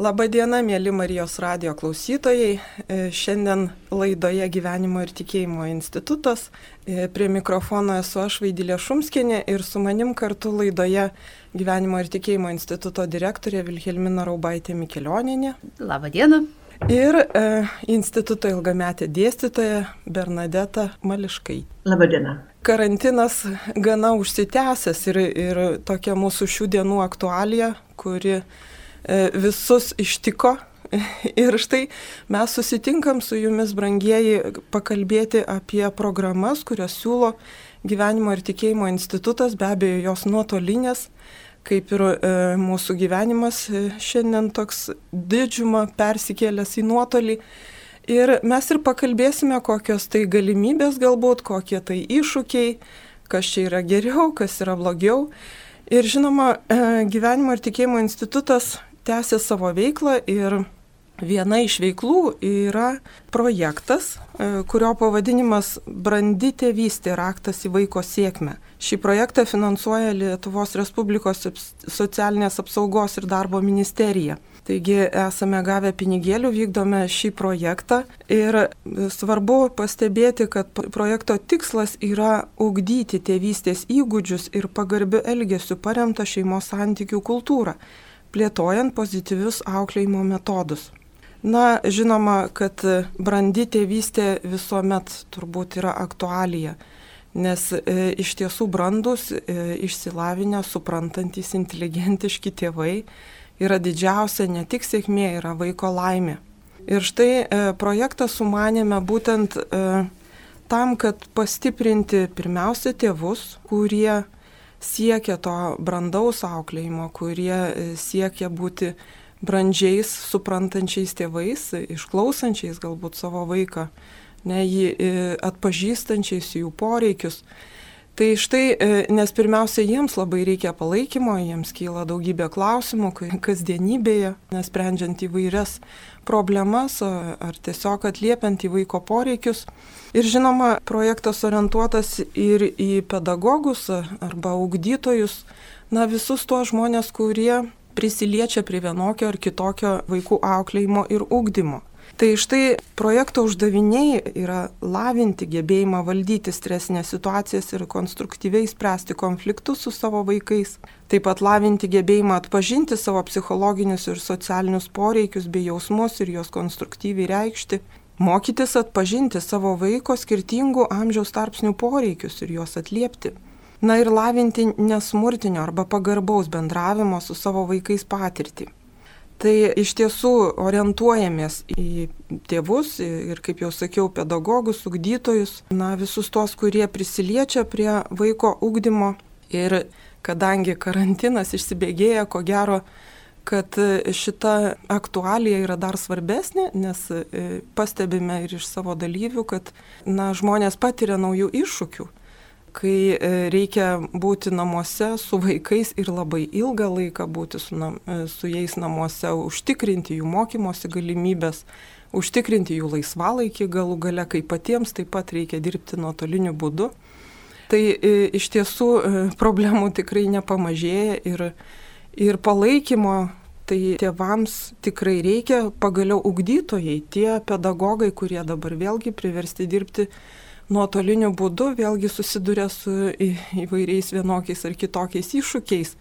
Labadiena, mėly Marijos radio klausytojai. E, šiandien laidoje Gyvenimo ir tikėjimo institutas. E, prie mikrofono esu aš Vaidilė Šumskinė ir su manim kartu laidoje Gyvenimo ir tikėjimo instituto direktorė Vilhelmina Raubaitė Mikelioninė. Labadiena. Ir e, instituto ilgametė dėstytoja Bernadeta Mališkai. Labadiena. Karantinas gana užsitęsęs ir, ir tokia mūsų šių dienų aktualija, kuri visus ištiko. Ir štai mes susitinkam su jumis, brangieji, pakalbėti apie programas, kurias siūlo Gyvenimo ir tikėjimo institutas, be abejo, jos nuotolinės, kaip ir e, mūsų gyvenimas e, šiandien toks didžiumą persikėlęs į nuotolį. Ir mes ir pakalbėsime, kokios tai galimybės galbūt, kokie tai iššūkiai, kas čia yra geriau, kas yra blogiau. Ir žinoma, e, Gyvenimo ir tikėjimo institutas tęsia savo veiklą ir viena iš veiklų yra projektas, e, kurio pavadinimas Brandi tėvystė raktas į vaiko sėkmę. Šį projektą finansuoja Lietuvos Respublikos socialinės apsaugos ir darbo ministerija. Taigi esame gavę pinigėlių, vykdome šį projektą ir svarbu pastebėti, kad projekto tikslas yra ugdyti tėvystės įgūdžius ir pagarbių elgesių paremtą šeimos santykių kultūrą plėtojant pozityvius auklėjimo metodus. Na, žinoma, kad brandi tėvystė visuomet turbūt yra aktualija, nes e, iš tiesų brandus, e, išsilavinę, suprantantis, inteligentiški tėvai yra didžiausia ne tik sėkmė, yra vaiko laimė. Ir štai e, projektą sumanėme būtent e, tam, kad pastiprinti pirmiausia tėvus, kurie siekia to brandaus auklėjimo, kurie e, siekia būti brandžiais, suprantančiais tėvais, išklausančiais galbūt savo vaiką, ne jį e, atpažįstančiais jų poreikius. Tai štai, e, nes pirmiausia, jiems labai reikia palaikymo, jiems kyla daugybė klausimų kasdienybėje, nesprendžiant įvairias problemas ar tiesiog atliepiant į vaiko poreikius. Ir žinoma, projektas orientuotas ir į pedagogus arba ugdytojus, na visus tuos žmonės, kurie prisiliečia prie vienokio ar kitokio vaikų auklėjimo ir ugdymo. Tai štai projekto uždaviniai yra lavinti gebėjimą valdyti stresinės situacijas ir konstruktyviai spręsti konfliktus su savo vaikais. Taip pat lavinti gebėjimą atpažinti savo psichologinius ir socialinius poreikius bei jausmus ir juos konstruktyviai reikšti. Mokytis atpažinti savo vaiko skirtingų amžiaus tarpsnių poreikius ir juos atliepti. Na ir lavinti nesmurtinio arba pagarbaus bendravimo su savo vaikais patirtį. Tai iš tiesų orientuojamės į tėvus ir, kaip jau sakiau, pedagogus, ugdytojus, na, visus tos, kurie prisiliečia prie vaiko ugdymo. Ir kadangi karantinas išsibėgėja, ko gero, kad šita aktualija yra dar svarbesnė, nes e, pastebime ir iš savo dalyvių, kad na, žmonės patiria naujų iššūkių kai e, reikia būti namuose su vaikais ir labai ilgą laiką būti su, nam, e, su jais namuose, užtikrinti jų mokymosi galimybės, užtikrinti jų laisvalaikį galų gale, kai patiems taip pat reikia dirbti nuotoliniu būdu. Tai e, iš tiesų problemų tikrai nepamažėja ir, ir palaikymo tai tėvams tikrai reikia, pagaliau ugdytojai, tie pedagogai, kurie dabar vėlgi priversti dirbti nuotoliniu būdu vėlgi susiduria su į, įvairiais vienokiais ar kitokiais iššūkiais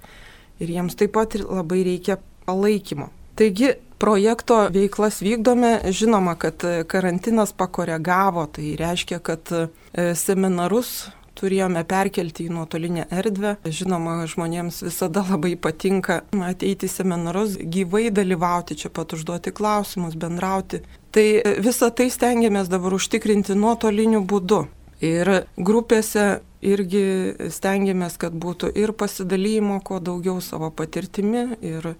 ir jiems taip pat labai reikia palaikymo. Taigi projekto veiklas vykdome, žinoma, kad karantinas pakoregavo, tai reiškia, kad e, seminarus turėjome perkelti į nuotolinę erdvę. Žinoma, žmonėms visada labai patinka ateiti į seminarus, gyvai dalyvauti, čia pat užduoti klausimus, bendrauti. Tai visą tai stengiamės dabar užtikrinti nuotoliniu būdu. Ir grupėse irgi stengiamės, kad būtų ir pasidalymo, kuo daugiau savo patirtimi, ir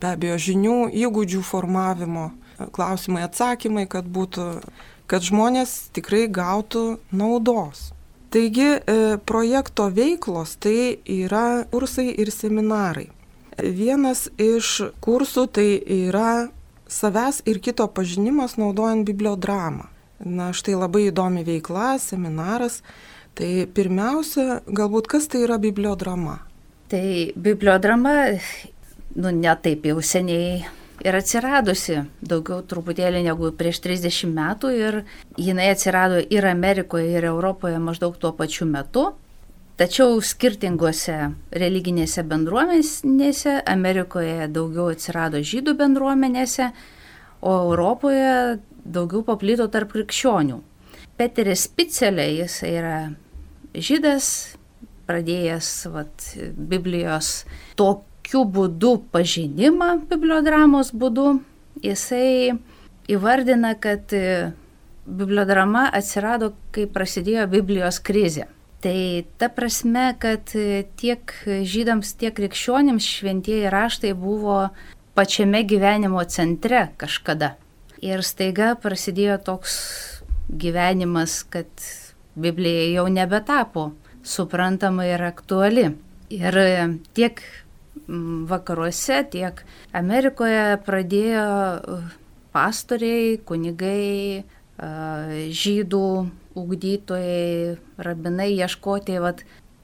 be abejo žinių, įgūdžių formavimo, klausimai, atsakymai, kad būtų, kad žmonės tikrai gautų naudos. Taigi e, projekto veiklos tai yra kursai ir seminarai. Vienas iš kursų tai yra savęs ir kito pažinimas naudojant bibliodramą. Na štai labai įdomi veikla, seminaras. Tai pirmiausia, galbūt kas tai yra bibliodrama? Tai bibliodrama, nu, ne taip jau seniai ir atsiradusi daugiau truputėlį negu prieš 30 metų ir jinai atsirado ir Amerikoje, ir Europoje maždaug tuo pačiu metu. Tačiau skirtingose religinėse bendruomenėse, Amerikoje daugiau atsirado žydų bendruomenėse, o Europoje daugiau paplito tarp krikščionių. Peteris Spicelė, jis yra žydas, pradėjęs vat, Biblijos tokiu būdu pažinimą, bibliodramos būdu, jisai įvardina, kad bibliodrama atsirado, kai prasidėjo Biblijos krizė. Tai ta prasme, kad tiek žydams, tiek krikščionims šventieji raštai buvo pačiame gyvenimo centre kažkada. Ir staiga prasidėjo toks gyvenimas, kad Biblija jau nebetapo suprantama ir aktuali. Ir tiek vakaruose, tiek Amerikoje pradėjo pastoriai, kunigai, žydų ugdytojai, rabinai ieškoti, vat,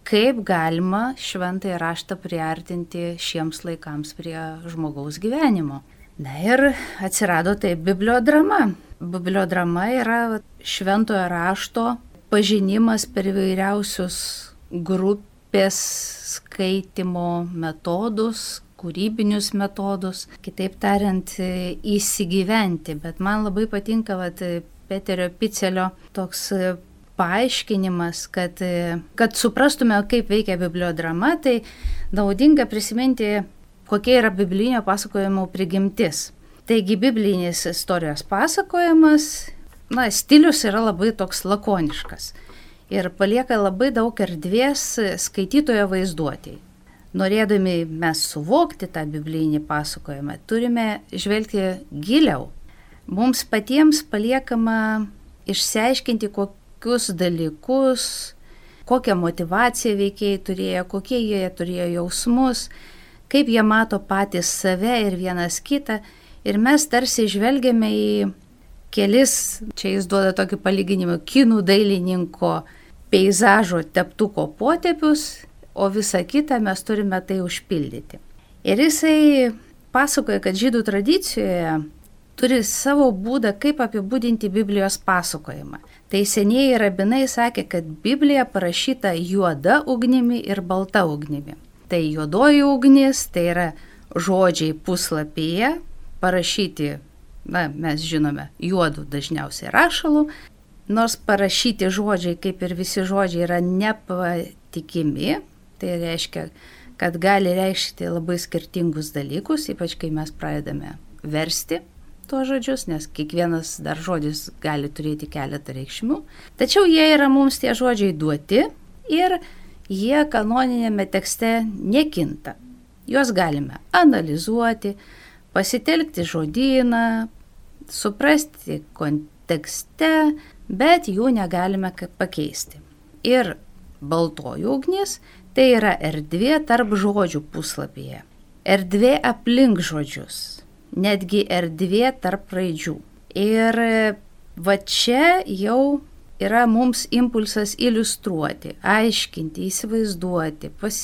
kaip galima šventąją raštą priartinti šiems laikams prie žmogaus gyvenimo. Na ir atsirado tai bibliodrama. Bibliodrama yra šventojo rašto pažinimas per įvairiausius grupės skaitimo metodus, kūrybinius metodus, kitaip tariant, įsigyventi. Bet man labai patinka vat, Peterio Picelio toks paaiškinimas, kad, kad suprastume, kaip veikia bibliodrama, tai naudinga prisiminti, kokia yra biblinio pasakojimo prigimtis. Taigi biblinis istorijos pasakojimas na, stilius yra labai toks lakoniškas ir palieka labai daug erdvės skaitytojo vaizduotėjai. Norėdami mes suvokti tą biblinį pasakojimą, turime žvelgti giliau. Mums patiems paliekama išsiaiškinti, kokius dalykus, kokią motivaciją veikiai turėjo, kokie jie turėjo jausmus, kaip jie mato patys save ir vienas kitą. Ir mes tarsi žvelgiame į kelis, čia jis duoda tokį palyginimą, kinų dailininko peizažo teptuko potėpius, o visą kitą mes turime tai užpildyti. Ir jisai pasakoja, kad žydų tradicijoje turi savo būdą, kaip apibūdinti Biblijos pasakojimą. Tai senieji rabinai sakė, kad Biblija parašyta juoda ugnimi ir balta ugnimi. Tai juodoji ugnis, tai yra žodžiai puslapyje, parašyti na, mes žinome, juodų dažniausiai rašalų, nors parašyti žodžiai, kaip ir visi žodžiai, yra nepatikimi, tai reiškia, kad gali reikšti labai skirtingus dalykus, ypač kai mes pradedame versti tuos žodžius, nes kiekvienas dar žodis gali turėti keletą reikšmių. Tačiau jie yra mums tie žodžiai duoti ir jie kanoninėme tekste nekinta. Juos galime analizuoti, pasitelkti žodyną, suprasti kontekste, bet jų negalime pakeisti. Ir baltoji ugnis tai yra erdvė tarp žodžių puslapyje, erdvė aplink žodžius, netgi erdvė tarp raidžių. Ir va čia jau yra mums impulsas iliustruoti, aiškinti, įsivaizduoti, pas,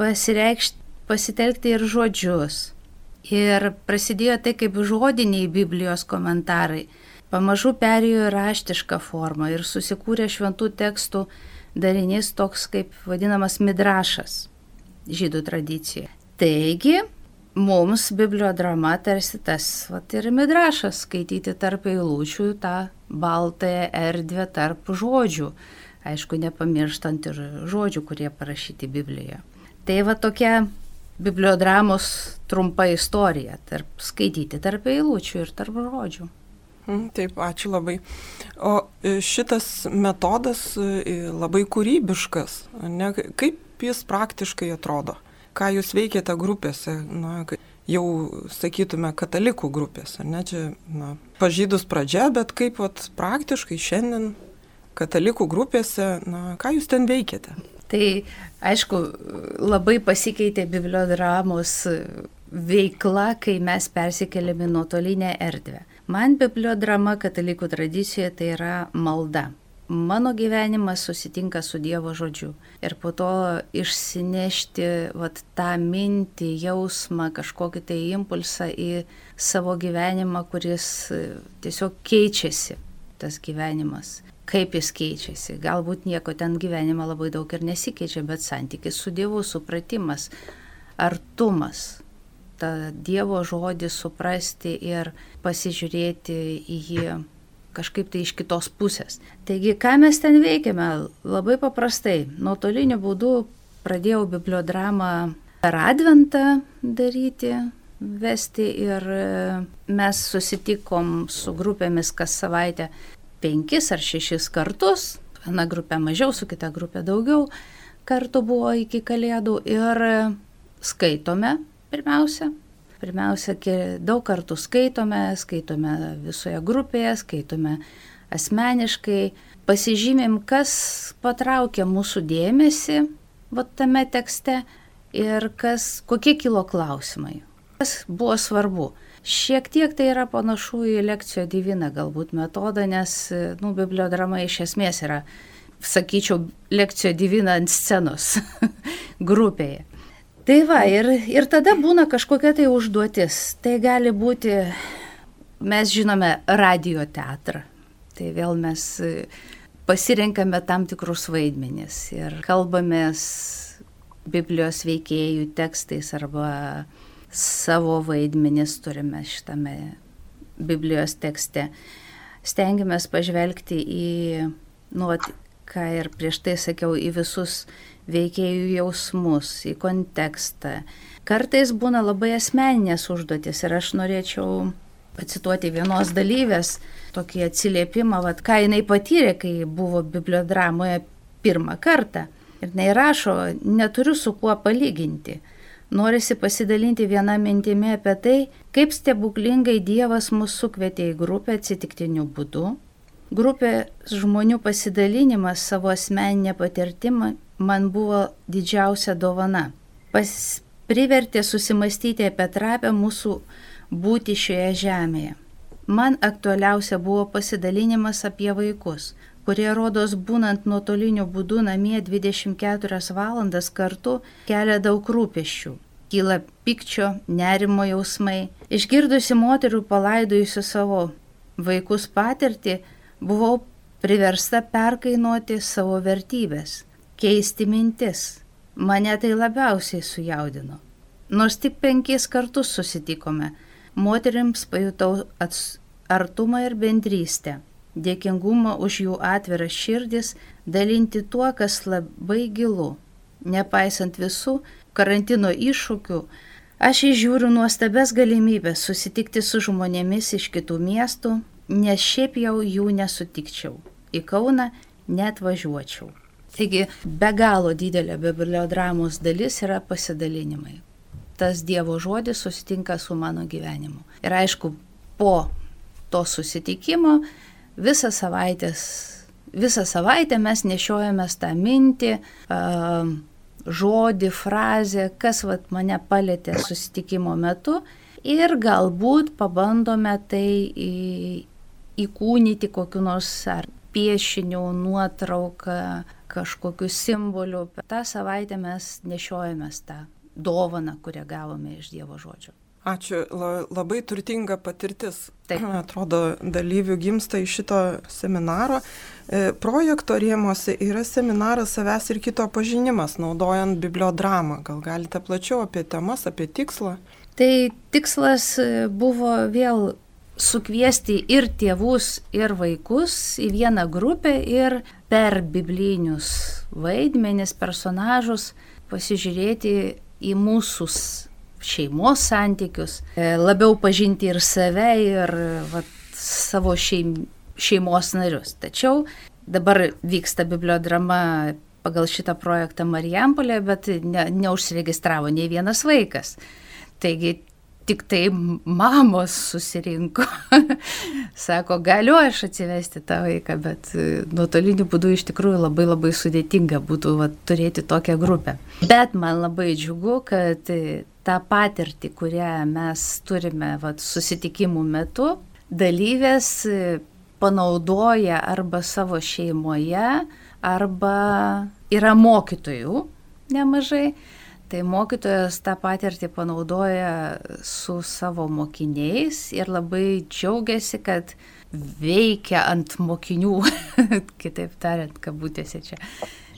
pasireikšti, pasitelkti ir žodžius. Ir prasidėjo tai kaip žodiniai Biblijos komentarai. Pamažu perėjo į raštišką formą ir susikūrė šventų tekstų darinys toks kaip vadinamas midrašas žydų tradicija. Taigi, mums bibliodrama tarsi tas, vat ir midrašas, skaityti tarp eilučių tą baltąją erdvę tarp žodžių. Aišku, nepamirštant ir žodžių, kurie parašyti Biblijoje. Tai va tokia bibliodramos trumpa istorija, tarp skaityti tarp eilučių ir tarp žodžių. Mm, taip, ačiū labai. O e, šitas metodas e, labai kūrybiškas, ne? kaip jis praktiškai atrodo? Ką jūs veikiate grupėse, na, jau sakytume, katalikų grupėse, ne čia, na, pažydus pradžia, bet kaip vat, praktiškai šiandien katalikų grupėse, na, ką jūs ten veikiate? Tai aišku, labai pasikeitė bibliodramos veikla, kai mes persikeliame nuotolinę erdvę. Man bibliodrama katalikų tradicijoje tai yra malda. Mano gyvenimas susitinka su Dievo žodžiu. Ir po to išsinešti vat, tą mintį, jausmą, kažkokį tai impulsą į savo gyvenimą, kuris e, tiesiog keičiasi, tas gyvenimas. Kaip jis keičiasi. Galbūt nieko ten gyvenime labai daug ir nesikeičia, bet santykis su Dievu, supratimas, artumas, tą Dievo žodį suprasti ir pasižiūrėti į jį kažkaip tai iš kitos pusės. Taigi, ką mes ten veikiame? Labai paprastai. Nuotoliniu būdu pradėjau bibliodramą per adventą daryti, vesti ir e, mes susitikom su grupėmis kas savaitę penkis ar šešis kartus. Viena grupė mažiau, su kita grupė daugiau kartų buvo iki kalėdų ir skaitome pirmiausia, Pirmiausia, daug kartų skaitome, skaitome visoje grupėje, skaitome asmeniškai, pasižymim, kas patraukia mūsų dėmesį va, tame tekste ir kas, kokie kilo klausimai, kas buvo svarbu. Šiek tiek tai yra panašu į lekcijo diviną galbūt metodą, nes nu, bibliodrama iš esmės yra, sakyčiau, lekcijo divina ant scenos grupėje. Tai va, ir, ir tada būna kažkokia tai užduotis. Tai gali būti, mes žinome, radio teatrą. Tai vėl mes e, pasirenkame tam tikrus vaidmenis ir kalbamės Biblijos veikėjų tekstais arba savo vaidmenis turime šitame Biblijos tekste. Stengiamės pažvelgti į, nu, ką ir prieš tai sakiau, į visus veikėjų jausmus, į kontekstą. Kartais būna labai asmeninės užduotis ir aš norėčiau pacituoti vienos dalyvės tokį atsiliepimą, vad ką jinai patyrė, kai buvo bibliodramoje pirmą kartą. Ir jinai rašo, neturiu su kuo palyginti. Norisi pasidalinti vieną mintimį apie tai, kaip stebuklingai Dievas mus sukvietė į grupę atsitiktiniu būdu. Grupė žmonių pasidalinimas savo asmeninę patirtimą man buvo didžiausia dovana. Pas, privertė susimastyti apie trapę mūsų būti šioje žemėje. Man aktualiausia buvo pasidalinimas apie vaikus, kurie rodos būnant nuotoliniu būdu namie 24 valandas kartu kelia daug rūpeščių. Kyla pikčio, nerimo jausmai. Išgirdusi moterų palaidojusių savo vaikus patirtį, buvau priversta perkainuoti savo vertybės keisti mintis. Mane tai labiausiai sujaudino. Nors tik penkis kartus susitikome, moteriams pajutau artumą ir bendrystę, dėkingumą už jų atviras širdis, dalinti tuo, kas labai gilu. Nepaisant visų karantino iššūkių, aš išžiūriu nuostabes galimybės susitikti su žmonėmis iš kitų miestų, nes šiaip jau jų nesutikčiau. Į Kauną net važiuočiau. Taigi be galo didelė bibliodramos dalis yra pasidalinimai. Tas Dievo žodis susitinka su mano gyvenimu. Ir aišku, po to susitikimo visą savaitės, visą savaitę mes nešiojamės tą mintį, žodį, frazę, kas vat, mane palėtė susitikimo metu ir galbūt pabandome tai įkūnyti kokiu nors ar piešiniu, nuotrauką, kažkokiu simboliu. Ta savaitę mes nešiojamės tą dovaną, kurią gavome iš Dievo žodžio. Ačiū, La, labai turtinga patirtis. Taip. Atrodo, dalyvių gimsta iš šito seminaro. E, projekto rėmose yra seminaras savęs ir kito pažinimas, naudojant bibliodramą. Gal galite plačiau apie temas, apie tikslą? Tai tikslas e, buvo vėl sukviesti ir tėvus, ir vaikus į vieną grupę ir per biblinius vaidmenis, personažus pasižiūrėti į mūsų šeimos santykius, e, labiau pažinti ir save, ir vat, savo šeim, šeimos narius. Tačiau dabar vyksta bibliodrama pagal šitą projektą Marijampolė, bet ne, neužsiregistravo nei vienas vaikas. Taigi tik tai mamos susirinko. Sako, galiu aš atsivesti tą vaiką, bet e, nuotoliniu būdu iš tikrųjų labai labai sudėtinga būtų va, turėti tokią grupę. Bet man labai džiugu, kad e, tą patirtį, kurią mes turime va, susitikimų metu, dalyvės e, panaudoja arba savo šeimoje, arba yra mokytojų nemažai. Tai mokytojas tą patirtį panaudoja su savo mokiniais ir labai džiaugiasi, kad veikia ant mokinių, kitaip tariant, kabutėse čia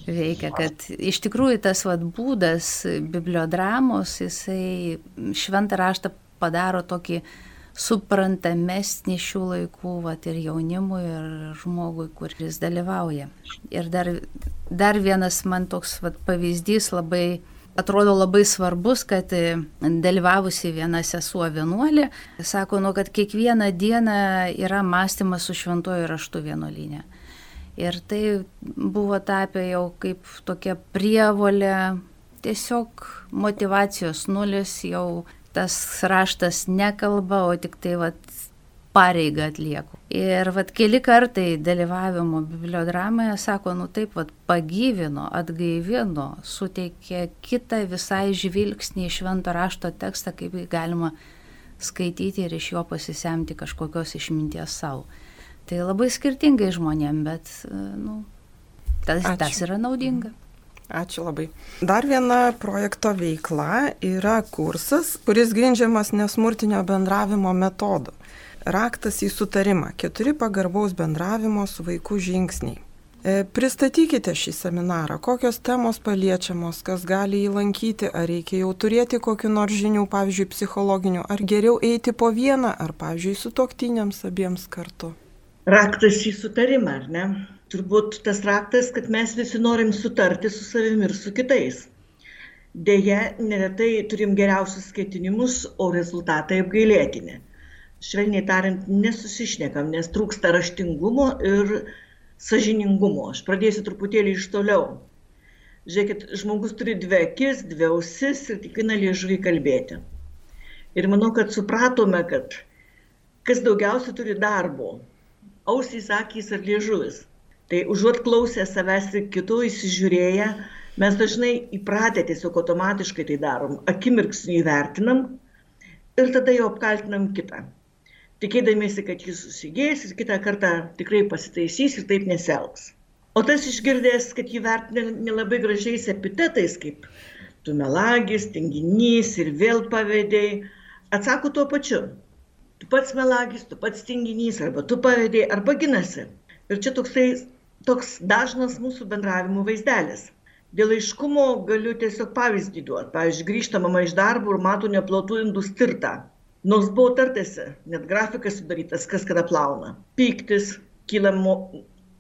veikia, kad iš tikrųjų tas vad būdas bibliodramos, jisai šventą raštą padaro tokį suprantamesnį šių laikų vat, ir jaunimui, ir žmogui, kuris dalyvauja. Ir dar, dar vienas man toks vat, pavyzdys labai atrodo labai svarbus, kad e, dalyvavusi viena sesuo vienuolė, sako, nu, kad kiekvieną dieną yra mąstymas su šventuoju raštu vienuolinė. Ir tai buvo tapę jau kaip tokia prievolė, tiesiog motivacijos nulis, jau tas raštas nekalba, o tik tai vat, pareigą atlieku. Ir vat keli kartai dalyvavimo bibliodramoje sako, nu taip, vat pagyvino, atgaivino, suteikė kitą visai žvilgsnį į švento rašto tekstą, kaip galima skaityti ir iš jo pasisemti kažkokios išminties savo. Tai labai skirtingai žmonėm, bet, nu, tas, Ačiū. tas yra naudinga. Ačiū labai. Dar viena projekto veikla yra kursas, kuris grindžiamas nesmurtinio bendravimo metodu. Raktas į sutarimą. Keturi pagarbaus bendravimo su vaiku žingsniai. E, pristatykite šį seminarą, kokios temos paliečiamos, kas gali jį lankyti, ar reikia jau turėti kokiu nors žinių, pavyzdžiui, psichologinių, ar geriau eiti po vieną, ar, pavyzdžiui, su toktiniams abiems kartu. Raktas į sutarimą, ar ne? Turbūt tas raktas, kad mes visi norim sutarti su savimi ir su kitais. Deja, neretai turim geriausius ketinimus, o rezultatai apgailėtini švelniai tariant, nesusišnekam, nes trūksta raštingumo ir sažiningumo. Aš pradėsiu truputėlį iš toliau. Žiūrėkit, žmogus turi dvi akis, dvi ausis ir tik vieną liežuvį kalbėti. Ir manau, kad supratome, kad kas daugiausia turi darbo - ausys, akys ar liežuvis. Tai užuot klausę savęs ir kitų įsižiūrėję, mes dažnai įpratę tiesiog automatiškai tai darom, akimirksniu įvertinam ir tada jau apkaltinam kitą tikėdamiesi, kad jis susigės ir kitą kartą tikrai pasitaisys ir taip neselgs. O tas išgirdęs, kad jį vertina nelabai gražiais epitetais, kaip tu melagis, tinginys ir vėl pavėdėjai, atsako tuo pačiu. Tu pats melagis, tu pats tinginys, arba tu pavėdėjai, arba ginasi. Ir čia toksai, toks dažnas mūsų bendravimo vaizdelis. Dėl aiškumo galiu tiesiog pavyzdį duoti. Pavyzdžiui, grįžta mama iš darbo ir mato neplotų indų stirtą nors buvo tartasi, net grafikas sudarytas, kas kada plauna. Pyktis, kyla mo,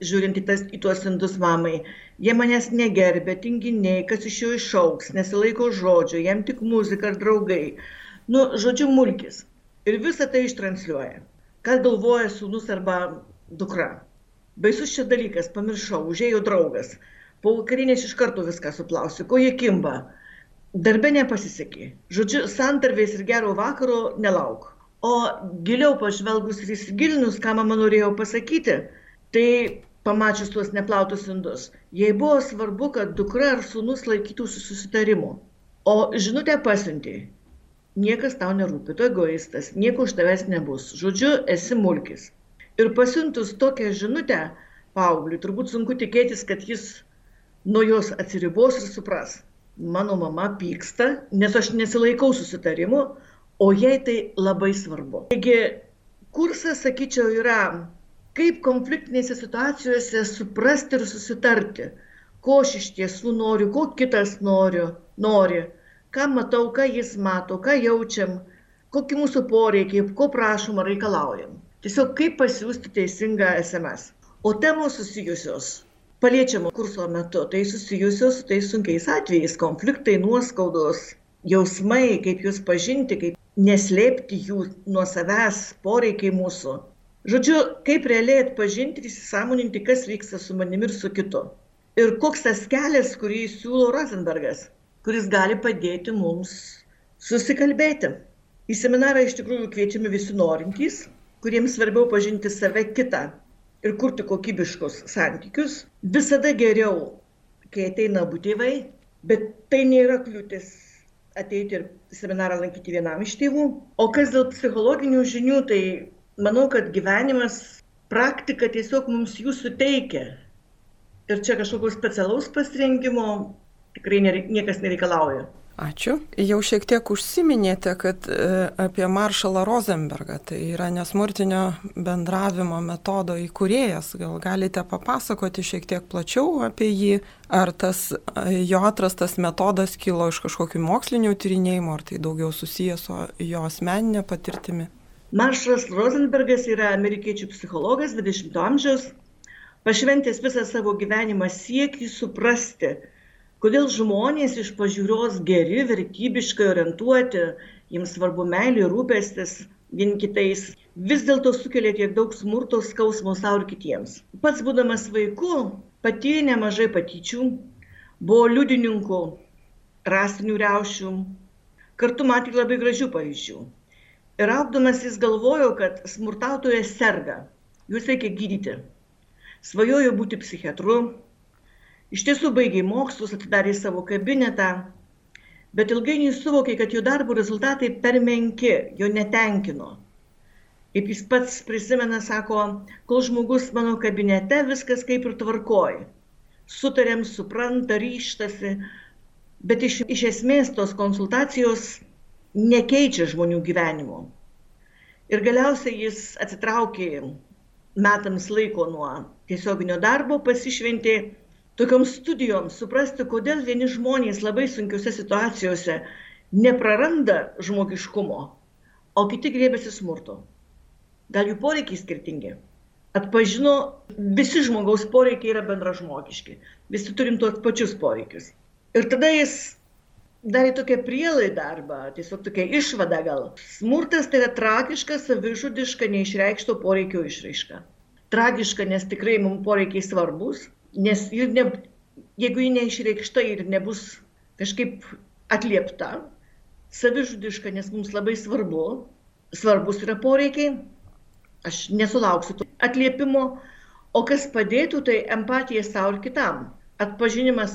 žiūrint į, tas, į tuos indus mamai. Jie manęs negerbė, tinginiai, kas iš jų išauks, nesilaiko žodžio, jam tik muzika ar draugai. Nu, žodžiu, mulkis. Ir visą tai ištransliuoja. Ką galvoja sūnus arba dukra. Baisus čia dalykas, pamiršau, užėjo draugas. Po vakarinės iš karto viską suplausiu, ko jie kimba darbe nepasisekė. Žodžiu, santarvės ir gero vakaro nelauk. O giliau pažvelgus ir įsigilinus, ką mama norėjo pasakyti, tai pamačius tuos neplautus indus, jai buvo svarbu, kad dukra ar sunus laikytųsi susitarimu. O žinutę pasiuntė. Niekas tau nerūpi, tu egoistas, nieko už tavęs nebus. Žodžiu, esi mulkis. Ir pasiuntus tokią žinutę paaugliui, turbūt sunku tikėtis, kad jis nuo jos atsiribos ir supras mano mama pyksta, nes aš nesilaikau susitarimu, o jai tai labai svarbu. Taigi, kursas, sakyčiau, yra kaip konfliktinėse situacijose suprasti ir susitarti, ko aš iš tiesų noriu, ko kitas noriu, nori, ką matau, ką jis mato, ką jaučiam, kokie mūsų poreikiai, ko prašom ar reikalaujam. Tiesiog kaip pasiūsti teisingą SMS. O temos susijusios paliečiamo kurso metu tai susijusios su tais sunkiais atvejais konfliktai nuoskaudos jausmai kaip juos pažinti kaip neslėpti jų nuo savęs poreikiai mūsų. Žodžiu kaip realiai atpažinti ir įsisąmoninti kas vyksta su manimi ir su kitu. Ir koks tas kelias kurį siūlo rozenbergas kuris gali padėti mums susikalbėti. Į seminarą iš tikrųjų kviečiami visi norintys kuriems svarbiau pažinti save kitą ir kurti kokybiškus santykius. Visada geriau, kai ateina abu tėvai, bet tai nėra kliūtis ateiti ir seminarą lankyti vienam iš tėvų. O kas dėl psichologinių žinių, tai manau, kad gyvenimas praktika tiesiog mums jų suteikia. Ir čia kažkokio specialaus pasirinkimo tikrai niekas nereikalauja. Ačiū. Jau šiek tiek užsiminėte, kad e, apie Maršalą Rosenbergą, tai yra nesmurtinio bendravimo metodo įkūrėjas. Gal galite papasakoti šiek tiek plačiau apie jį, ar tas jo atrastas metodas kilo iš kažkokių mokslinių tyrinėjimų, ar tai daugiau susijęs su jo asmeninė patirtimi? Maršalas Rosenbergas yra amerikiečių psichologas 20-ojo amžiaus, pašventęs visą savo gyvenimą siekį suprasti, kodėl žmonės iš pažiūros geri, vertybiškai orientuoti, jiems svarbu meilė, rūpestis vieni kitais, vis dėlto sukelia tiek daug smurto, skausmo savo ir kitiems. Pats būdamas vaiku, patyrė nemažai patyčių, buvo liudininku rasinių reušių, kartu matė labai gražių pavyzdžių. Ir augdamas jis galvojo, kad smurtautojas serga, juos reikia gydyti. Svajojo būti psichiatru, Iš tiesų baigė mokslus, atidarė savo kabinetą, bet ilgainiui suvokė, kad jo darbo rezultatai per menki, jo netenkino. Kaip jis pats prisimena, sako, kol žmogus mano kabinete, viskas kaip ir tvarkoj. Sutarėm, supranta, ryštasi, bet iš, iš esmės tos konsultacijos nekeičia žmonių gyvenimo. Ir galiausiai jis atsitraukė metams laiko nuo tiesioginio darbo, pasišventė tokioms studijoms suprasti, kodėl vieni žmonės labai sunkiose situacijose nepraranda žmogiškumo, o kiti grėbėsi smurto. Gal jų poreikiai skirtingi. Atpažino, visi žmogaus poreikiai yra bendražmogiški, visi turim tuos pačius poreikius. Ir tada jis darė tokią prielaidą arba tiesiog tokią išvadą gal. Smurtas tai yra tragiška, savižudiška, neišreikšto poreikio išraiška. Tragiška, nes tikrai mums poreikiai svarbus, nes ji ne, jeigu ji neišreikšta ir nebus kažkaip atliepta, savižudiška, nes mums labai svarbu, svarbus yra poreikiai, aš nesulauksiu to atliepimo, o kas padėtų, tai empatija savo ir kitam, atpažinimas,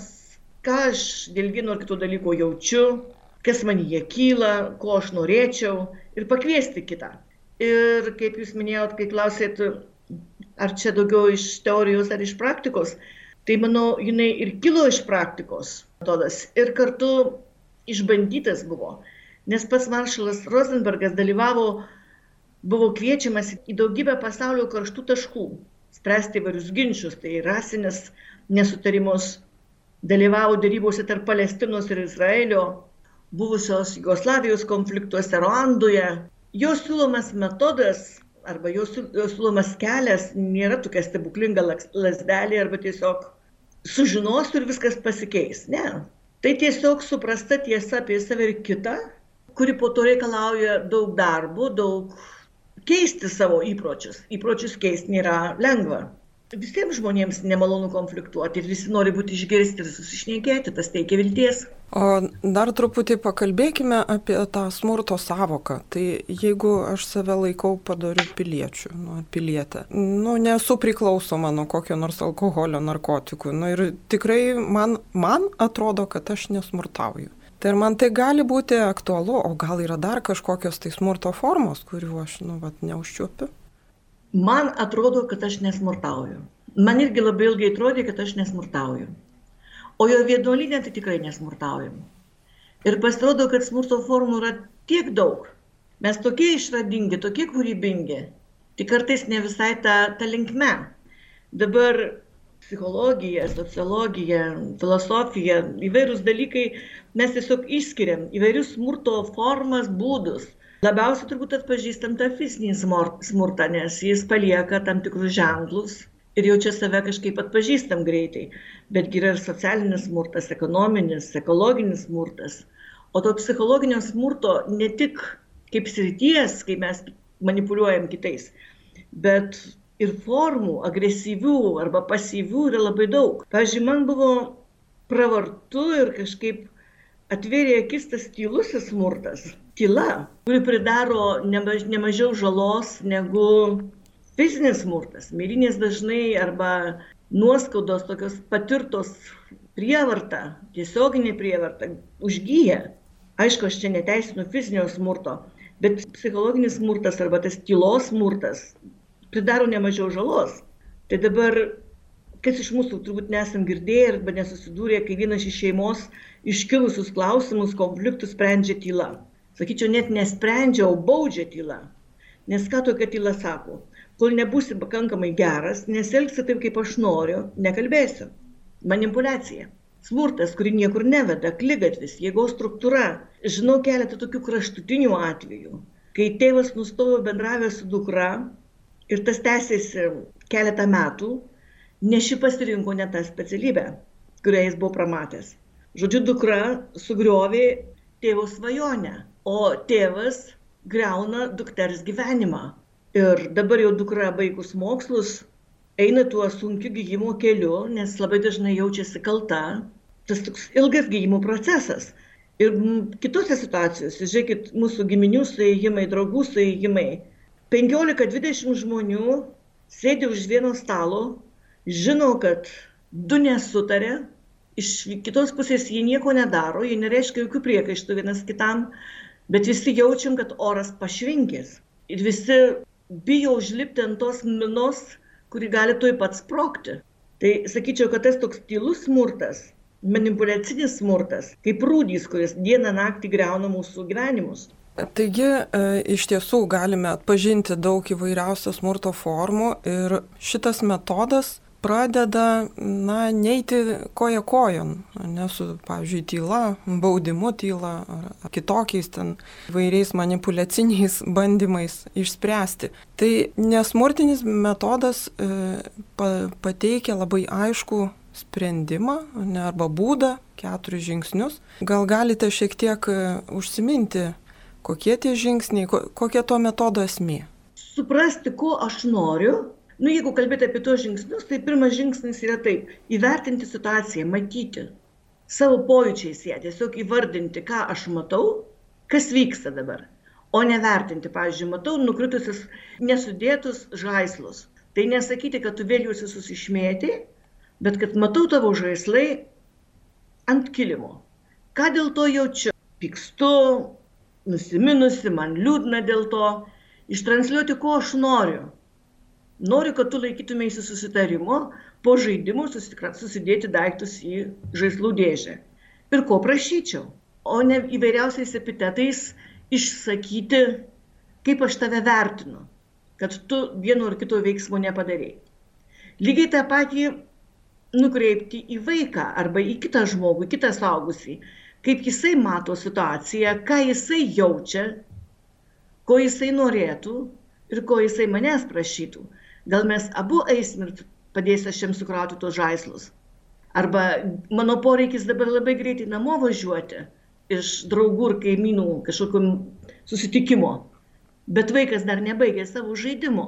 ką aš dėl vieno ar kito dalyko jaučiu, kas man jie kyla, ko aš norėčiau ir pakviesti kitą. Ir kaip jūs minėjot, kai klausėt, ar čia daugiau iš teorijos ar iš praktikos, tai manau, jinai ir kilo iš praktikos metodas ir kartu išbandytas buvo. Nes pats maršalas Rosenbergas dalyvavo, buvo kviečiamas į daugybę pasaulio karštų taškų, spręsti įvairius ginčius, tai rasinis nesutarimus, dalyvavo darybose tarp Palestinos ir Izraelio, buvusios Jugoslavijos konfliktuose Ruandoje. Jo siūlomas metodas arba jos siūlomas kelias nėra tokia stebuklinga lasdelė arba tiesiog sužinosiu ir viskas pasikeis. Ne. Tai tiesiog suprasta tiesa apie save ir kitą, kuri po to reikalauja daug darbo, daug keisti savo įpročius. Įpročius keisti nėra lengva visiems žmonėms nemalonu konfliktuoti ir visi nori būti išgirsti ir susišnekėti, tas teikia vilties. O dar truputį pakalbėkime apie tą smurto savoką. Tai jeigu aš save laikau padariu piliečių, nu, pilietę, nu, nesu priklausoma nuo kokio nors alkoholio, narkotikų, nu, ir tikrai man, man atrodo, kad aš nesmurtauju. Tai ir man tai gali būti aktualu, o gal yra dar kažkokios tai smurto formos, kuriuo aš, nu, vat, neužčiuopiu man atrodo, kad aš nesmurtauju. Man irgi labai ilgai atrodė, kad aš nesmurtauju. O jo vienuolinė tai tikrai nesmurtaujam. Ir pasirodo, kad smurto formų yra tiek daug. Mes tokie išradingi, tokie kūrybingi. Tik kartais ne visai tą, tą linkme. Dabar psichologija, sociologija, filosofija, įvairūs dalykai mes tiesiog išskiriam įvairius smurto formas, būdus labiausiai turbūt atpažįstam tą fizinį smurtą, nes jis palieka tam tikrus ženklus ir jau čia save kažkaip atpažįstam greitai. Betgi yra ir socialinis smurtas, ekonominis, ekologinis smurtas. O to psichologinio smurto ne tik kaip srities, kai mes manipuliuojam kitais, bet ir formų, agresyvių arba pasyvių yra labai daug. Pavyzdžiui, man buvo pravartu ir kažkaip atvėrė akis tas tylusis smurtas tyla, kuri pridaro nemaž, nemažiau žalos negu fizinis smurtas. Myrinės dažnai arba nuoskaudos tokios patirtos prievarta, tiesioginė prievarta, užgyja. Aišku, aš čia neteisinu fizinio smurto, bet psichologinis smurtas arba tas tylos smurtas, pridaro nemažiau žalos. Tai dabar, kas iš mūsų turbūt nesam girdėję arba nesusidūrė, kai vienas iš šeimos iškilusius klausimus, konfliktus sprendžia tyla. Sakyčiau, net nesprendžia, o baudžia tyla. Nes ką tokia tyla sako? Kol nebūsi pakankamai geras, neselgsi taip, kaip aš noriu, nekalbėsiu. Manipulacija. Smurtas, kuri niekur neveda, klygatvis, jėgos struktūra. Žinau keletą tokių kraštutinių atvejų, kai tėvas nustojo bendravęs su dukra ir tas tęsėsi keletą metų, nes ši pasirinko ne tą specialybę, kurią jis buvo pramatęs. Žodžiu, dukra sugriovė tėvo svajonę, o tėvas greuna dukters gyvenimą. Ir dabar jau dukra baigus mokslus eina tuo sunkiu gyjimo keliu, nes labai dažnai jaučiasi kalta. Tas toks ilgas gyjimo procesas. Ir kitose situacijose, žiūrėkit, mūsų giminių suėjimai, draugų suėjimai. 15-20 žmonių sėdi už vieno stalo, žino, kad du nesutarė, iš kitos pusės jie nieko nedaro, jie nereiškia jokių priekaištų vienas kitam, bet visi jaučiam, kad oras pašvinkęs. Ir visi bijo užlipti ant tos minos, kuri gali tuoj pat sprokti. Tai sakyčiau, kad tas toks tylus smurtas, manipulacinis smurtas, kaip rūdys, kuris dieną naktį greuna mūsų gyvenimus. Taigi e, iš tiesų galime atpažinti daug įvairiausių smurto formų ir šitas metodas pradeda, na, neiti koja kojon, nesu, pavyzdžiui, tyla, baudimu tyla ar kitokiais ten vairiais manipulaciniais bandymais išspręsti. Tai nesmurtinis metodas e, pa, pateikia labai aišku sprendimą ne, arba būdą, keturis žingsnius. Gal galite šiek tiek e, užsiminti Kokie tie žingsniai, kokia to metodo esmė? Suprasti, ko aš noriu. Nu, jeigu kalbėti apie tos žingsnius, tai pirmas žingsnis yra taip - įvertinti situaciją, matyti savo pojūčiais ją, tiesiog įvardinti, ką aš matau, kas vyksta dabar. O nevertinti, pavyzdžiui, matau nukritusius nesudėtus žaislus. Tai nesakyti, kad tu vėl juos visus išmėti, bet kad matau tavo žaislai ant kilimo. Ką dėl to jaučiu? Pykstu, nusiminusi, man liūdna dėl to, ištransliuoti, ko aš noriu. Noriu, kad tu laikytumėsi susitarimo, po žaidimų susidėti daiktus į žaislų dėžę. Ir ko prašyčiau, o ne įvairiausiais epitetais išsakyti, kaip aš tave vertinu, kad tu vieno ar kito veiksmo nepadarėjai. Lygiai tą patį nukreipti į vaiką arba į kitą žmogų, kitą saugusį kaip jisai mato situaciją, ką jisai jaučia, ko jisai norėtų ir ko jisai manęs prašytų. Gal mes abu eisim ir padės aš jam sukrauti tos žaislus. Arba mano poreikis dabar labai greitai namo važiuoti iš draugų ir kaimynų kažkokio susitikimo. Bet vaikas dar nebaigė savo žaidimo.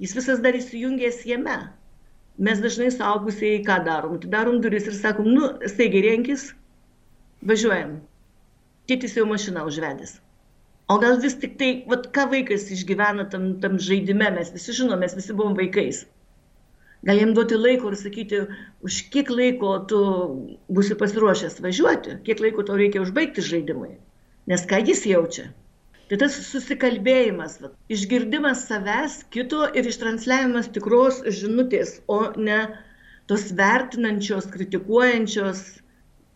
Jis visas dar įsijungęs jame. Mes dažnai saugusieji ką darom? Atidarom duris ir sakom, nu, staigiai renkis, važiuojam. Tėtis jau mašiną užvedęs. O gal vis tik tai, vat, ką vaikas išgyvena tam, tam žaidime, mes visi žinom, mes visi buvom vaikais. Gal jam duoti laiko ir sakyti, už kiek laiko tu būsi pasiruošęs važiuoti, kiek laiko tau reikia užbaigti žaidimui. Nes ką jis jaučia. Tai tas susikalbėjimas, vat, išgirdimas savęs, kito ir ištransliavimas tikros žinutės, o ne tos vertinančios, kritikuojančios,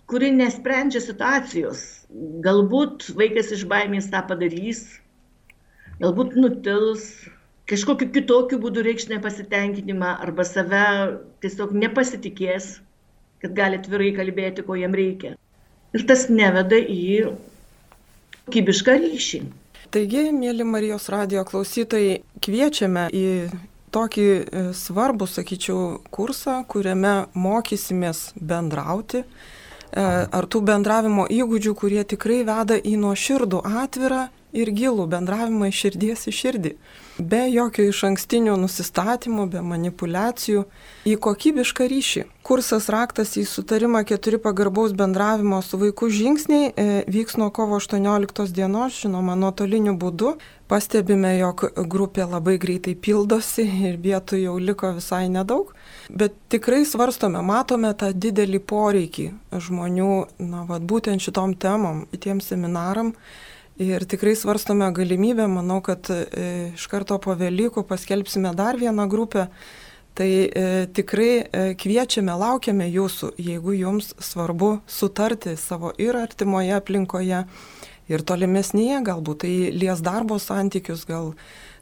kuri nesprendžia situacijos. Galbūt vaikas iš baimės tą padarys, galbūt nutils, kažkokiu kitokiu būdu reikš nepasitenkinimą arba save tiesiog nepasitikės, kad gali atvirai kalbėti, ko jam reikia. Ir tas neveda į kokybišką ryšį. Taigi, mėly Marijos radio klausytojai, kviečiame į tokį e, svarbų, sakyčiau, kursą, kuriame mokysimės bendrauti, ar tų bendravimo įgūdžių, kurie tikrai veda į nuoširdų, atvirą ir gilų bendravimą iš širdies į širdį. Be jokio iš ankstinių nusistatymų, be manipulacijų, į kokybišką ryšį. Kursas raktas į sutarimą keturi pagarbaus bendravimo su vaiku žingsniai e, vyks nuo kovo 18 dienos, žinoma, nuotoliniu būdu. Pastebime, jog grupė labai greitai pildosi ir vietų jau liko visai nedaug. Bet tikrai svarstome, matome tą didelį poreikį žmonių, na, vad būtent šitom temom, tiem seminaram, Ir tikrai svarstome galimybę, manau, kad e, iš karto po Velykų paskelbsime dar vieną grupę. Tai e, tikrai e, kviečiame, laukiame jūsų, jeigu jums svarbu sutarti savo ir artimoje aplinkoje, ir tolimesnėje, galbūt tai lies darbo santykius, gal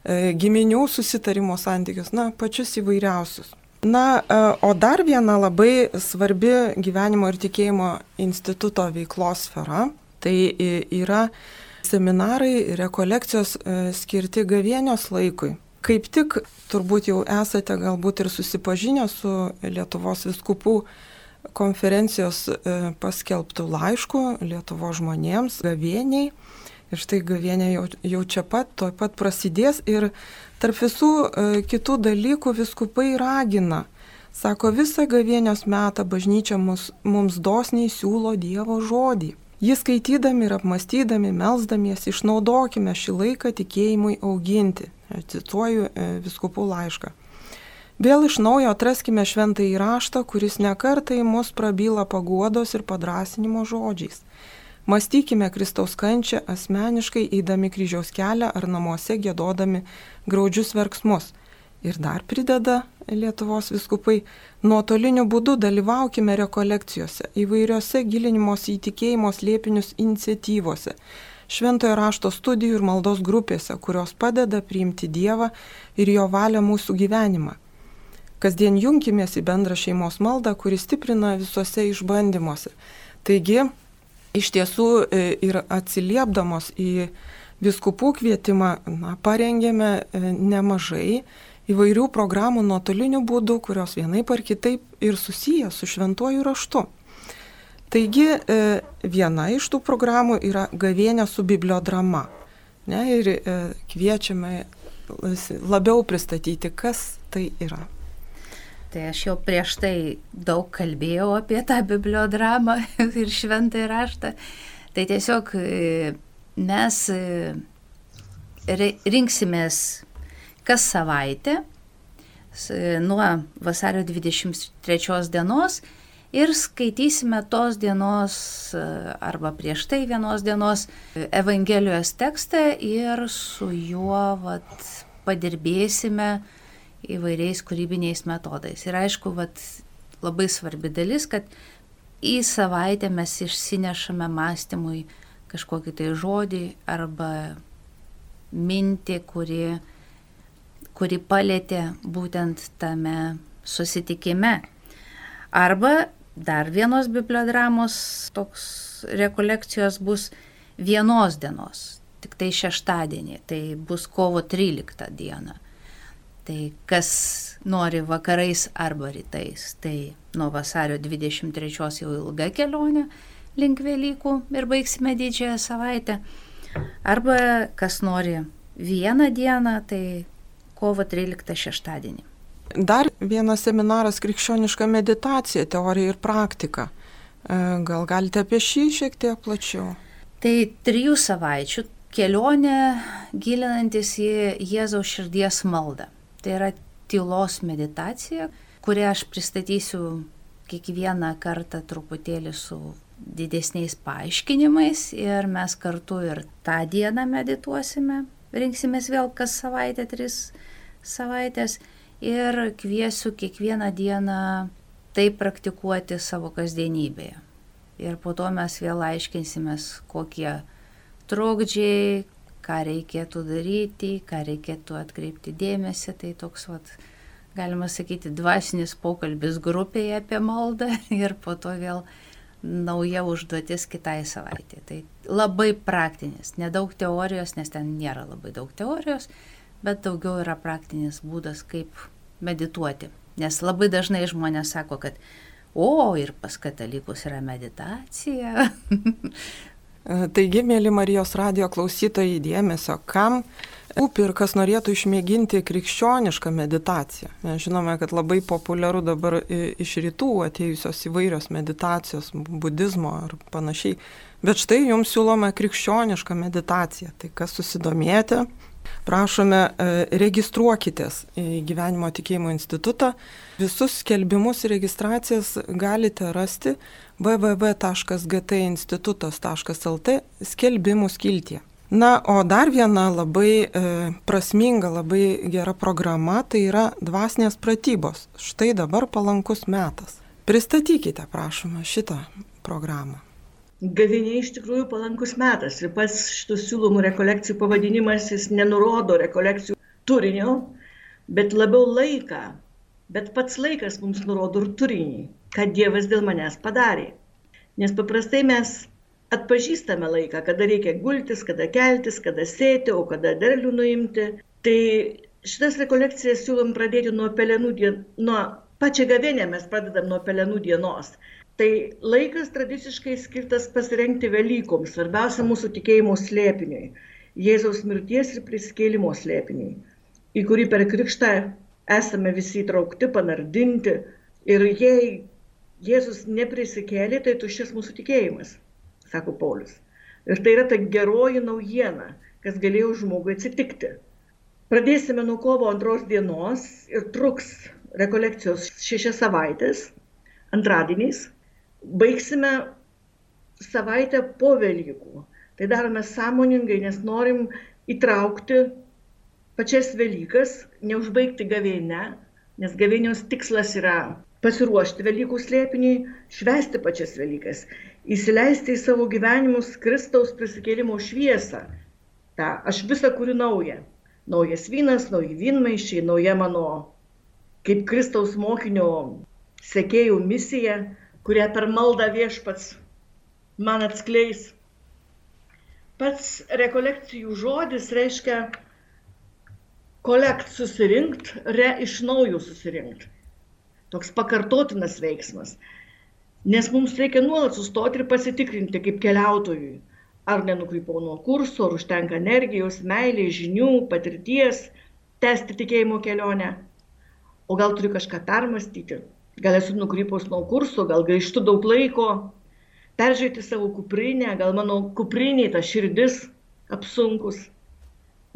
e, giminių susitarimo santykius, na, pačius įvairiausius. Na, e, o dar viena labai svarbi gyvenimo ir tikėjimo instituto veiklos sfera, tai yra seminarai, rekolekcijos e, skirti gavienios laikui. Kaip tik turbūt jau esate galbūt ir susipažinę su Lietuvos viskupų konferencijos e, paskelbtų laiškų Lietuvo žmonėms gavieniai. Ir štai gavienė jau, jau čia pat, toj pat prasidės ir tarp visų e, kitų dalykų viskupai ragina. Sako, visą gavienios metą bažnyčia mus, mums dosniai siūlo Dievo žodį. Jį skaitydami ir apmastydami, melzdamiesi, išnaudokime šį laiką tikėjimui auginti. Cituoju e, viskupų laišką. Vėl iš naujo atraskime šventą įraštą, kuris nekartai mus prabyla paguodos ir padrasinimo žodžiais. Mąstykime Kristaus kančią asmeniškai eidami kryžiaus kelią ar namuose gėdodami graudžius verksmus Ir dar prideda Lietuvos viskupai, nuotoliniu būdu dalyvaukime rekolekcijose, įvairiose gilinimos įtikėjimos liepinius iniciatyvose, šventojo rašto studijų ir maldos grupėse, kurios padeda priimti Dievą ir jo valią mūsų gyvenimą. Kasdien junkimės į bendrą šeimos maldą, kuri stiprina visuose išbandymuose. Taigi, iš tiesų e, ir atsiliepdamos į viskupų kvietimą, na, parengėme e, nemažai įvairių programų nuotoliniu būdu, kurios vienaip ar kitaip ir susiję su šventuoju raštu. Taigi e, viena iš tų programų yra gavėnė su bibliodrama. Ne, ir kviečiame labiau pristatyti, kas tai yra. Tai aš jau prieš tai daug kalbėjau apie tą bibliodramą ir šventąjį raštą. Tai tiesiog e, mes rinksimės kas savaitę nuo vasario 23 dienos ir skaitysime tos dienos arba prieš tai vienos dienos Evangelijos tekstą ir su juo vat, padirbėsime įvairiais kūrybiniais metodais. Ir aišku, vat, labai svarbi dalis, kad į savaitę mes išsinešame mąstymui kažkokį tai žodį arba mintį, kuri kuri palėtė būtent tame susitikime. Arba dar vienos bibliodramos toks rekolekcijos bus vienos dienos, tik tai šeštadienį, tai bus kovo 13 diena. Tai kas nori vakarais arba rytais, tai nuo vasario 23 jau ilga kelionė link Velykų ir baigsime didžiąją savaitę. Arba kas nori vieną dieną, tai kovo 13 šeštadienį. Dar vienas seminaras krikščioniška meditacija, teorija ir praktika. E, gal galite apie šį šiek tiek plačiau? Tai trijų savaičių kelionė gilinantis į Jėzaus širdies maldą. Tai yra tylos meditacija, kurią aš pristatysiu kiekvieną kartą truputėlį su didesniais paaiškinimais ir mes kartu ir tą dieną medituosime. Rinksimės vėl kas savaitę tris savaitės ir kviesiu kiekvieną dieną tai praktikuoti savo kasdienybėje. Ir po to mes vėl aiškinsimės, kokie trokdžiai, ką reikėtų daryti, ką reikėtų atkreipti dėmesį. Tai toks, vat, galima sakyti, dvasinis pokalbis grupėje apie maldą ir po to vėl nauja užduotis kitai savaitė. Tai labai praktinis, nedaug teorijos, nes ten nėra labai daug teorijos, bet daugiau yra praktinis būdas, kaip medituoti. Nes labai dažnai žmonės sako, kad o, ir pas katalikus yra meditacija. Taigi, mėly Marijos radio klausytojai, dėmesio, kam rūpi ir kas norėtų išmėginti krikščionišką meditaciją. Mes žinome, kad labai populiaru dabar iš rytų atėjusios įvairios meditacijos, budizmo ar panašiai. Bet štai jums siūloma krikščioniška meditacija. Tai kas susidomėjote, Prašome, e, registruokitės į Gyvenimo tikėjimo institutą. Visus skelbimus ir registracijas galite rasti www.gtinstitutas.lt skelbimų skiltyje. Na, o dar viena labai e, prasminga, labai gera programa tai yra dvasinės pratybos. Štai dabar palankus metas. Pristatykite, prašome, šitą programą. Gaviniai iš tikrųjų palankus metas ir pats šitų siūlomų rekolekcijų pavadinimas jis nenurodo rekolekcijų turinio, bet labiau laiką. Bet pats laikas mums nurodo ir turinį, ką Dievas dėl manęs padarė. Nes paprastai mes atpažįstame laiką, kada reikia gultis, kada keltis, kada sėti, o kada derlių nuimti. Tai šitas rekolekcijas siūlom pradėti nuo pelenų dienos, nuo pačią gavienę mes pradedam nuo pelenų dienos. Tai laikas tradiciškai skirtas pasirengti Velykoms, svarbiausia mūsų tikėjimo slėpiniui - Jėzaus mirties ir prisikėlimo slėpiniui, į kurį per krikštą esame visi įtraukti, panardinti. Ir jei Jėzus neprisikėlė, tai tuščias mūsų tikėjimas sako Paulius. Ir tai yra ta geroji naujiena, kas galėjo žmogui atsitikti. Pradėsime nuo kovo antros dienos ir truks rekolekcijos šešias savaitės, antradieniais. Baigsime savaitę po Velykų. Tai darome sąmoningai, nes norim įtraukti pačias Velykas, neužbaigti gavėnę, nes gavėnios tikslas yra pasiruošti Velykų slėpiniui, švesti pačias Velykas įsileisti į savo gyvenimus Kristaus prisikėlimo šviesą. Ta, aš visą kuriu naują. Naujas vynas, nauji vynmaišiai, nauja mano kaip Kristaus mokinio sekėjų misija, kurią per maldą viešpats man atskleis. Pats rekolekcijų žodis reiškia kolekt susirinkt, re iš naujo susirinkt. Toks pakartotinas veiksmas. Nes mums reikia nuolat sustoti ir pasitikrinti kaip keliautojui, ar nenukrypau nuo kurso, ar užtenka energijos, meilės, žinių, patirties, tęsti tikėjimo kelionę. O gal turiu kažką permastyti, gal esu nukrypus nuo kurso, gal gaištu daug laiko, peržiūrėti savo kuprinę, gal mano kuprinė ta širdis apsunkus,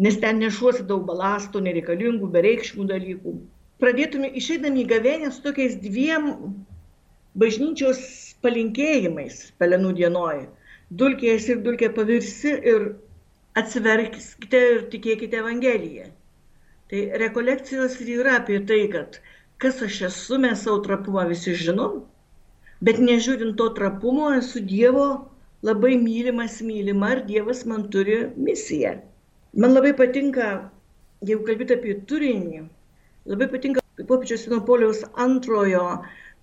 nes ten nešuosi daug balastų, nereikalingų, bereikšmių dalykų. Pradėtume išeidami į gavėnę su tokiais dviem bažnyčios palinkėjimais pelenų dienoj. Dulkės ir dulkė pavirsi ir atsiverkite ir tikėkite Evangeliją. Tai rekolekcijos yra apie tai, kad kas aš esu, mes savo trapumą visi žinom, bet nežiūrint to trapumo esu Dievo labai mylimas, mylima ir Dievas man turi misiją. Man labai patinka, jeigu kalbėt apie turinį, labai patinka popiežiaus Sinopoliaus antrojo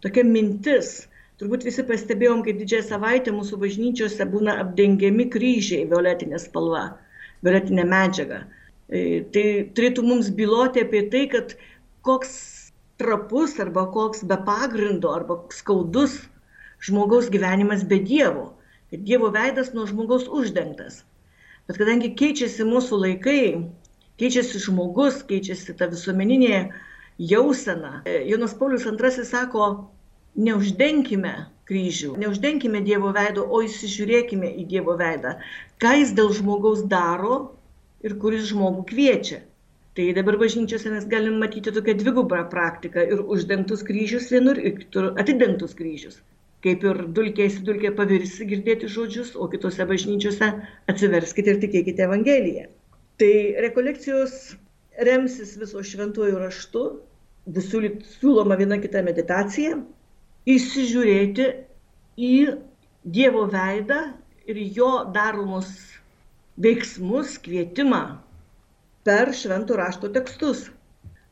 tokia mintis. Turbūt visi pastebėjom, kaip didžiąją savaitę mūsų bažnyčiose būna apdengiami kryžiai violetinė spalva, violetinė medžiaga. E, tai turėtų mums byloti apie tai, kad koks trapus arba koks be pagrindo arba skaudus žmogaus gyvenimas be Dievo. Kad Dievo veidas nuo žmogaus uždengtas. Bet kadangi keičiasi mūsų laikai, keičiasi žmogus, keičiasi ta visuomeninė jausena, Jonas Paulius II sako, neuždenkime kryžių, neuždenkime Dievo veido, o įsižiūrėkime į Dievo veidą, ką jis dėl žmogaus daro ir kuris žmogų kviečia. Tai dabar bažnyčiose mes galim matyti tokią dvigubą praktiką ir uždengtus kryžius vienur, ir kitur atidengtus kryžius. Kaip ir dulkė įsidulkė pavirsi girdėti žodžius, o kitose bažnyčiose atsiverskite ir tikėkite Evangeliją. Tai rekolekcijos remsis viso šventuoju raštu, visų siūloma viena kita meditacija, įsižiūrėti į Dievo veidą ir jo daromus veiksmus, kvietimą per šventų rašto tekstus.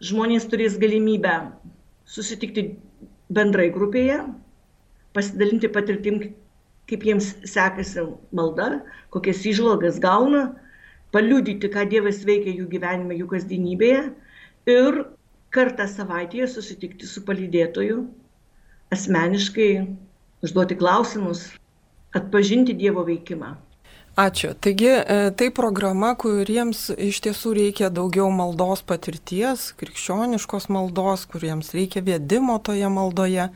Žmonės turės galimybę susitikti bendrai grupėje, pasidalinti patirtim, kaip jiems sekasi malda, kokias išvalgas gauna, paliudyti, ką Dievas veikia jų gyvenime, jų kasdienybėje ir kartą savaitėje susitikti su palydėtoju asmeniškai užduoti klausimus, atpažinti Dievo veikimą. Ačiū. Taigi e, tai programa, kuriems iš tiesų reikia daugiau maldos patirties, krikščioniškos maldos, kuriems reikia vedimo toje maldoje.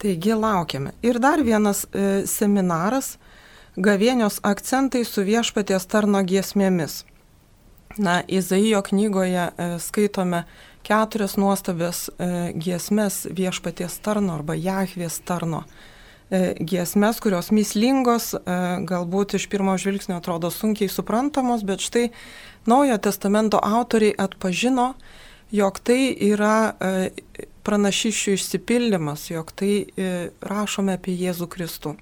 Taigi laukiame. Ir dar vienas e, seminaras - Gavėnios akcentai su viešpaties tarno giesmėmis. Na, Izaijo knygoje e, skaitome keturias nuostabias e, giesmes viešpaties tarno arba Jahvės tarno giesmes, kurios mislingos, galbūt iš pirmo žvilgsnio atrodo sunkiai suprantamos, bet štai Naujojo testamento autoriai atpažino, jog tai yra pranašyšių išsipildymas, jog tai rašome apie Jėzų Kristų.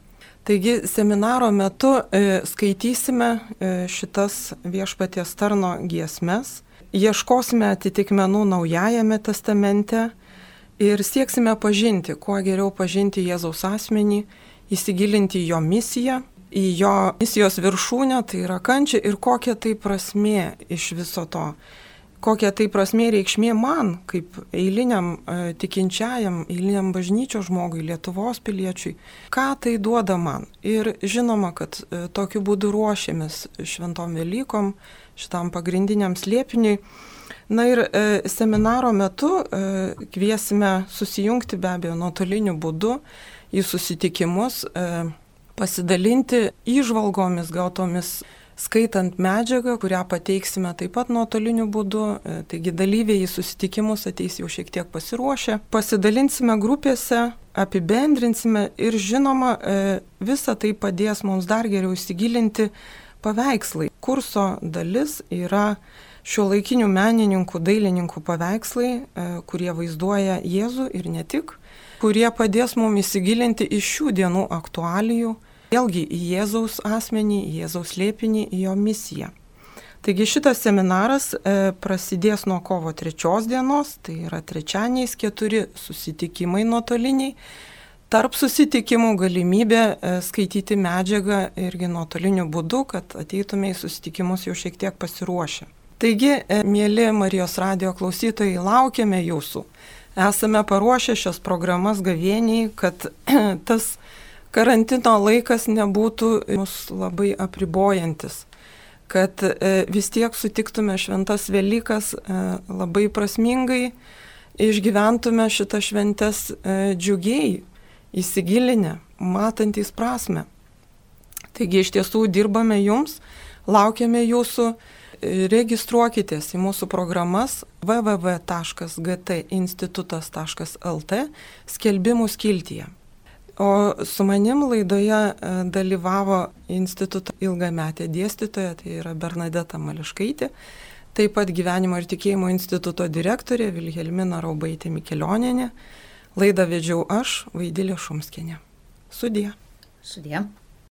Taigi seminaro metu skaitysime šitas viešpaties tarno giesmes ieškosime atitikmenų Naujajame testamente ir sieksime pažinti, kuo geriau pažinti Jėzaus asmenį, įsigilinti jo misiją, į jo misijos viršūnę, tai yra kančia ir kokia tai prasmė iš viso to. Kokia tai prasmė reikšmė man, kaip eiliniam e, tikinčiajam, eiliniam bažnyčio žmogui, Lietuvos piliečiui, ką tai duoda man. Ir žinoma, kad e, tokiu būdu ruošiamės šventom Velykom, šitam pagrindiniam slėpiniui. Na ir e, seminaro metu e, kviesime susijungti be abejo nuotoliniu būdu į susitikimus, e, pasidalinti įžvalgomis gautomis skaitant medžiagą, kurią pateiksime taip pat nuotoliniu būdu. E, taigi dalyviai į susitikimus ateis jau šiek tiek pasiruošę. Pasidalinsime grupėse, apibendrinsime ir žinoma, e, visa tai padės mums dar geriau įsigilinti paveikslai. Kurso dalis yra šio laikinių menininkų, dailininkų paveikslai, e, kurie vaizduoja Jėzų ir ne tik, kurie padės mums įsigilinti iš šių dienų aktualijų, vėlgi į Jėzaus asmenį, į Jėzaus liepinį, į jo misiją. Taigi šitas seminaras e, prasidės nuo kovo trečios dienos, tai yra trečianiais keturi susitikimai nuotoliniai tarp susitikimų galimybė e, skaityti medžiagą irgi nuotoliniu būdu, kad ateitume į susitikimus jau šiek tiek pasiruošę. Taigi, e, mėly Marijos radio klausytojai, laukiame jūsų. Esame paruošę šios programas gavieniai, kad tas karantino laikas nebūtų mus labai apribojantis kad e, vis tiek sutiktume šventas Velykas labai prasmingai, išgyventume šitą šventės džiugiai, įsigilinę, matantys prasme. Taigi iš tiesų dirbame jums, laukiame jūsų, registruokitės į mūsų programas www.gtinstitutas.lt skelbimų skiltyje. O su manim laidoje e, dalyvavo instituto ilgametė dėstytoja, tai yra Bernadeta Mališkaitė, taip pat Gyvenimo ir tikėjimo instituto direktorė Vilhelmina Raubaitė Mikelioninė Laidą vedžiau aš, Vaidilė Šumskinė. Sudė. Sudė.